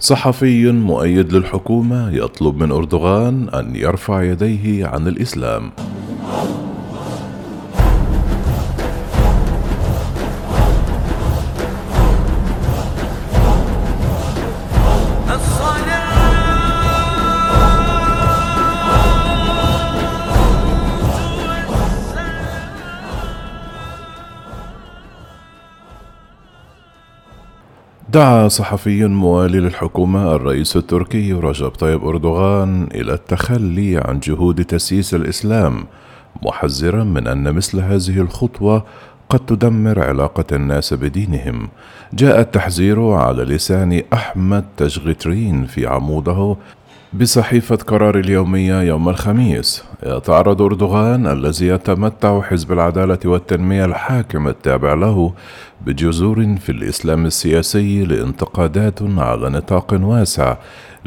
صحفي مؤيد للحكومة يطلب من أردوغان أن يرفع يديه عن الإسلام. دعا صحفي موالي للحكومة الرئيس التركي رجب طيب أردوغان إلى التخلي عن جهود تسييس الإسلام محذرا من أن مثل هذه الخطوة قد تدمر علاقة الناس بدينهم. جاء التحذير على لسان أحمد تشغترين في عموده بصحيفة قرار اليومية يوم الخميس يتعرض أردوغان الذي يتمتع حزب العدالة والتنمية الحاكم التابع له بجذور في الإسلام السياسي لانتقادات على نطاق واسع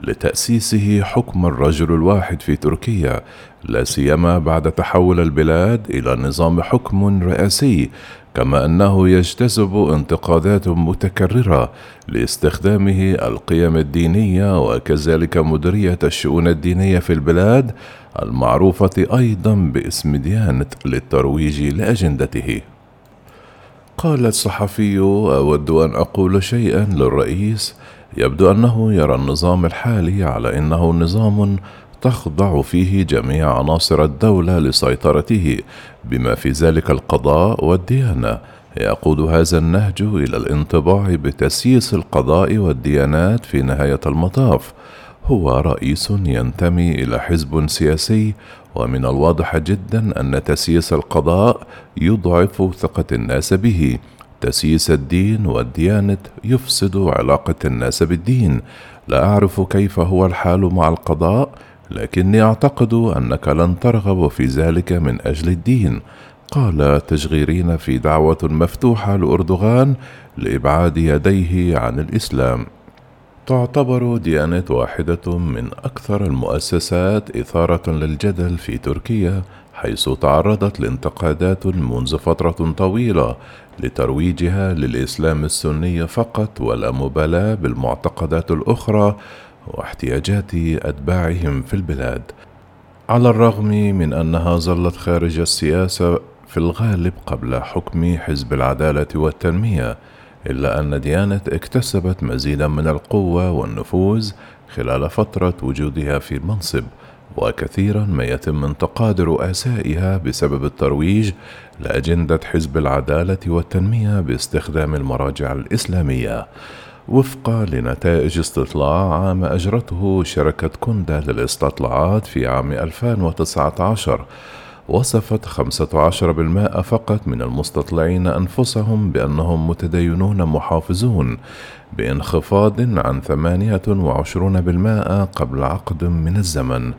لتأسيسه حكم الرجل الواحد في تركيا لا سيما بعد تحول البلاد إلى نظام حكم رئاسي كما أنه يجتذب انتقادات متكررة لاستخدامه القيم الدينية وكذلك مديرية الشؤون الدينية في البلاد المعروفة أيضا باسم ديانة للترويج لأجندته. قال الصحفي أود أن أقول شيئا للرئيس. يبدو أنه يرى النظام الحالي على إنه نظام تخضع فيه جميع عناصر الدولة لسيطرته بما في ذلك القضاء والديانة. يقود هذا النهج إلى الانطباع بتسييس القضاء والديانات في نهاية المطاف. هو رئيس ينتمي إلى حزب سياسي ومن الواضح جدا أن تسييس القضاء يضعف ثقة الناس به. تسييس الدين والديانة يفسد علاقة الناس بالدين. لا أعرف كيف هو الحال مع القضاء لكني أعتقد أنك لن ترغب في ذلك من أجل الدين. قال تشغيرين في دعوة مفتوحة لأردوغان لإبعاد يديه عن الإسلام. تعتبر ديانة واحدة من أكثر المؤسسات إثارة للجدل في تركيا حيث تعرضت لانتقادات منذ فترة طويلة لترويجها للإسلام السني فقط ولا مبالاة بالمعتقدات الأخرى واحتياجات أتباعهم في البلاد على الرغم من أنها ظلت خارج السياسة في الغالب قبل حكم حزب العدالة والتنمية إلا أن ديانة اكتسبت مزيدا من القوة والنفوذ خلال فترة وجودها في المنصب وكثيرا ما يتم انتقاد رؤسائها بسبب الترويج لأجندة حزب العدالة والتنمية باستخدام المراجع الإسلامية. وفق لنتائج استطلاع عام أجرته شركة كوندا للاستطلاعات في عام 2019 وصفت 15% فقط من المستطلعين أنفسهم بأنهم متدينون محافظون بانخفاض عن 28% قبل عقد من الزمن.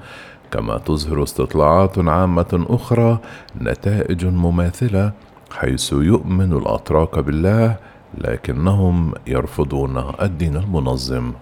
كما تظهر استطلاعات عامة أخرى نتائج مماثلة حيث يؤمن الأتراك بالله لكنهم يرفضون الدين المنظم.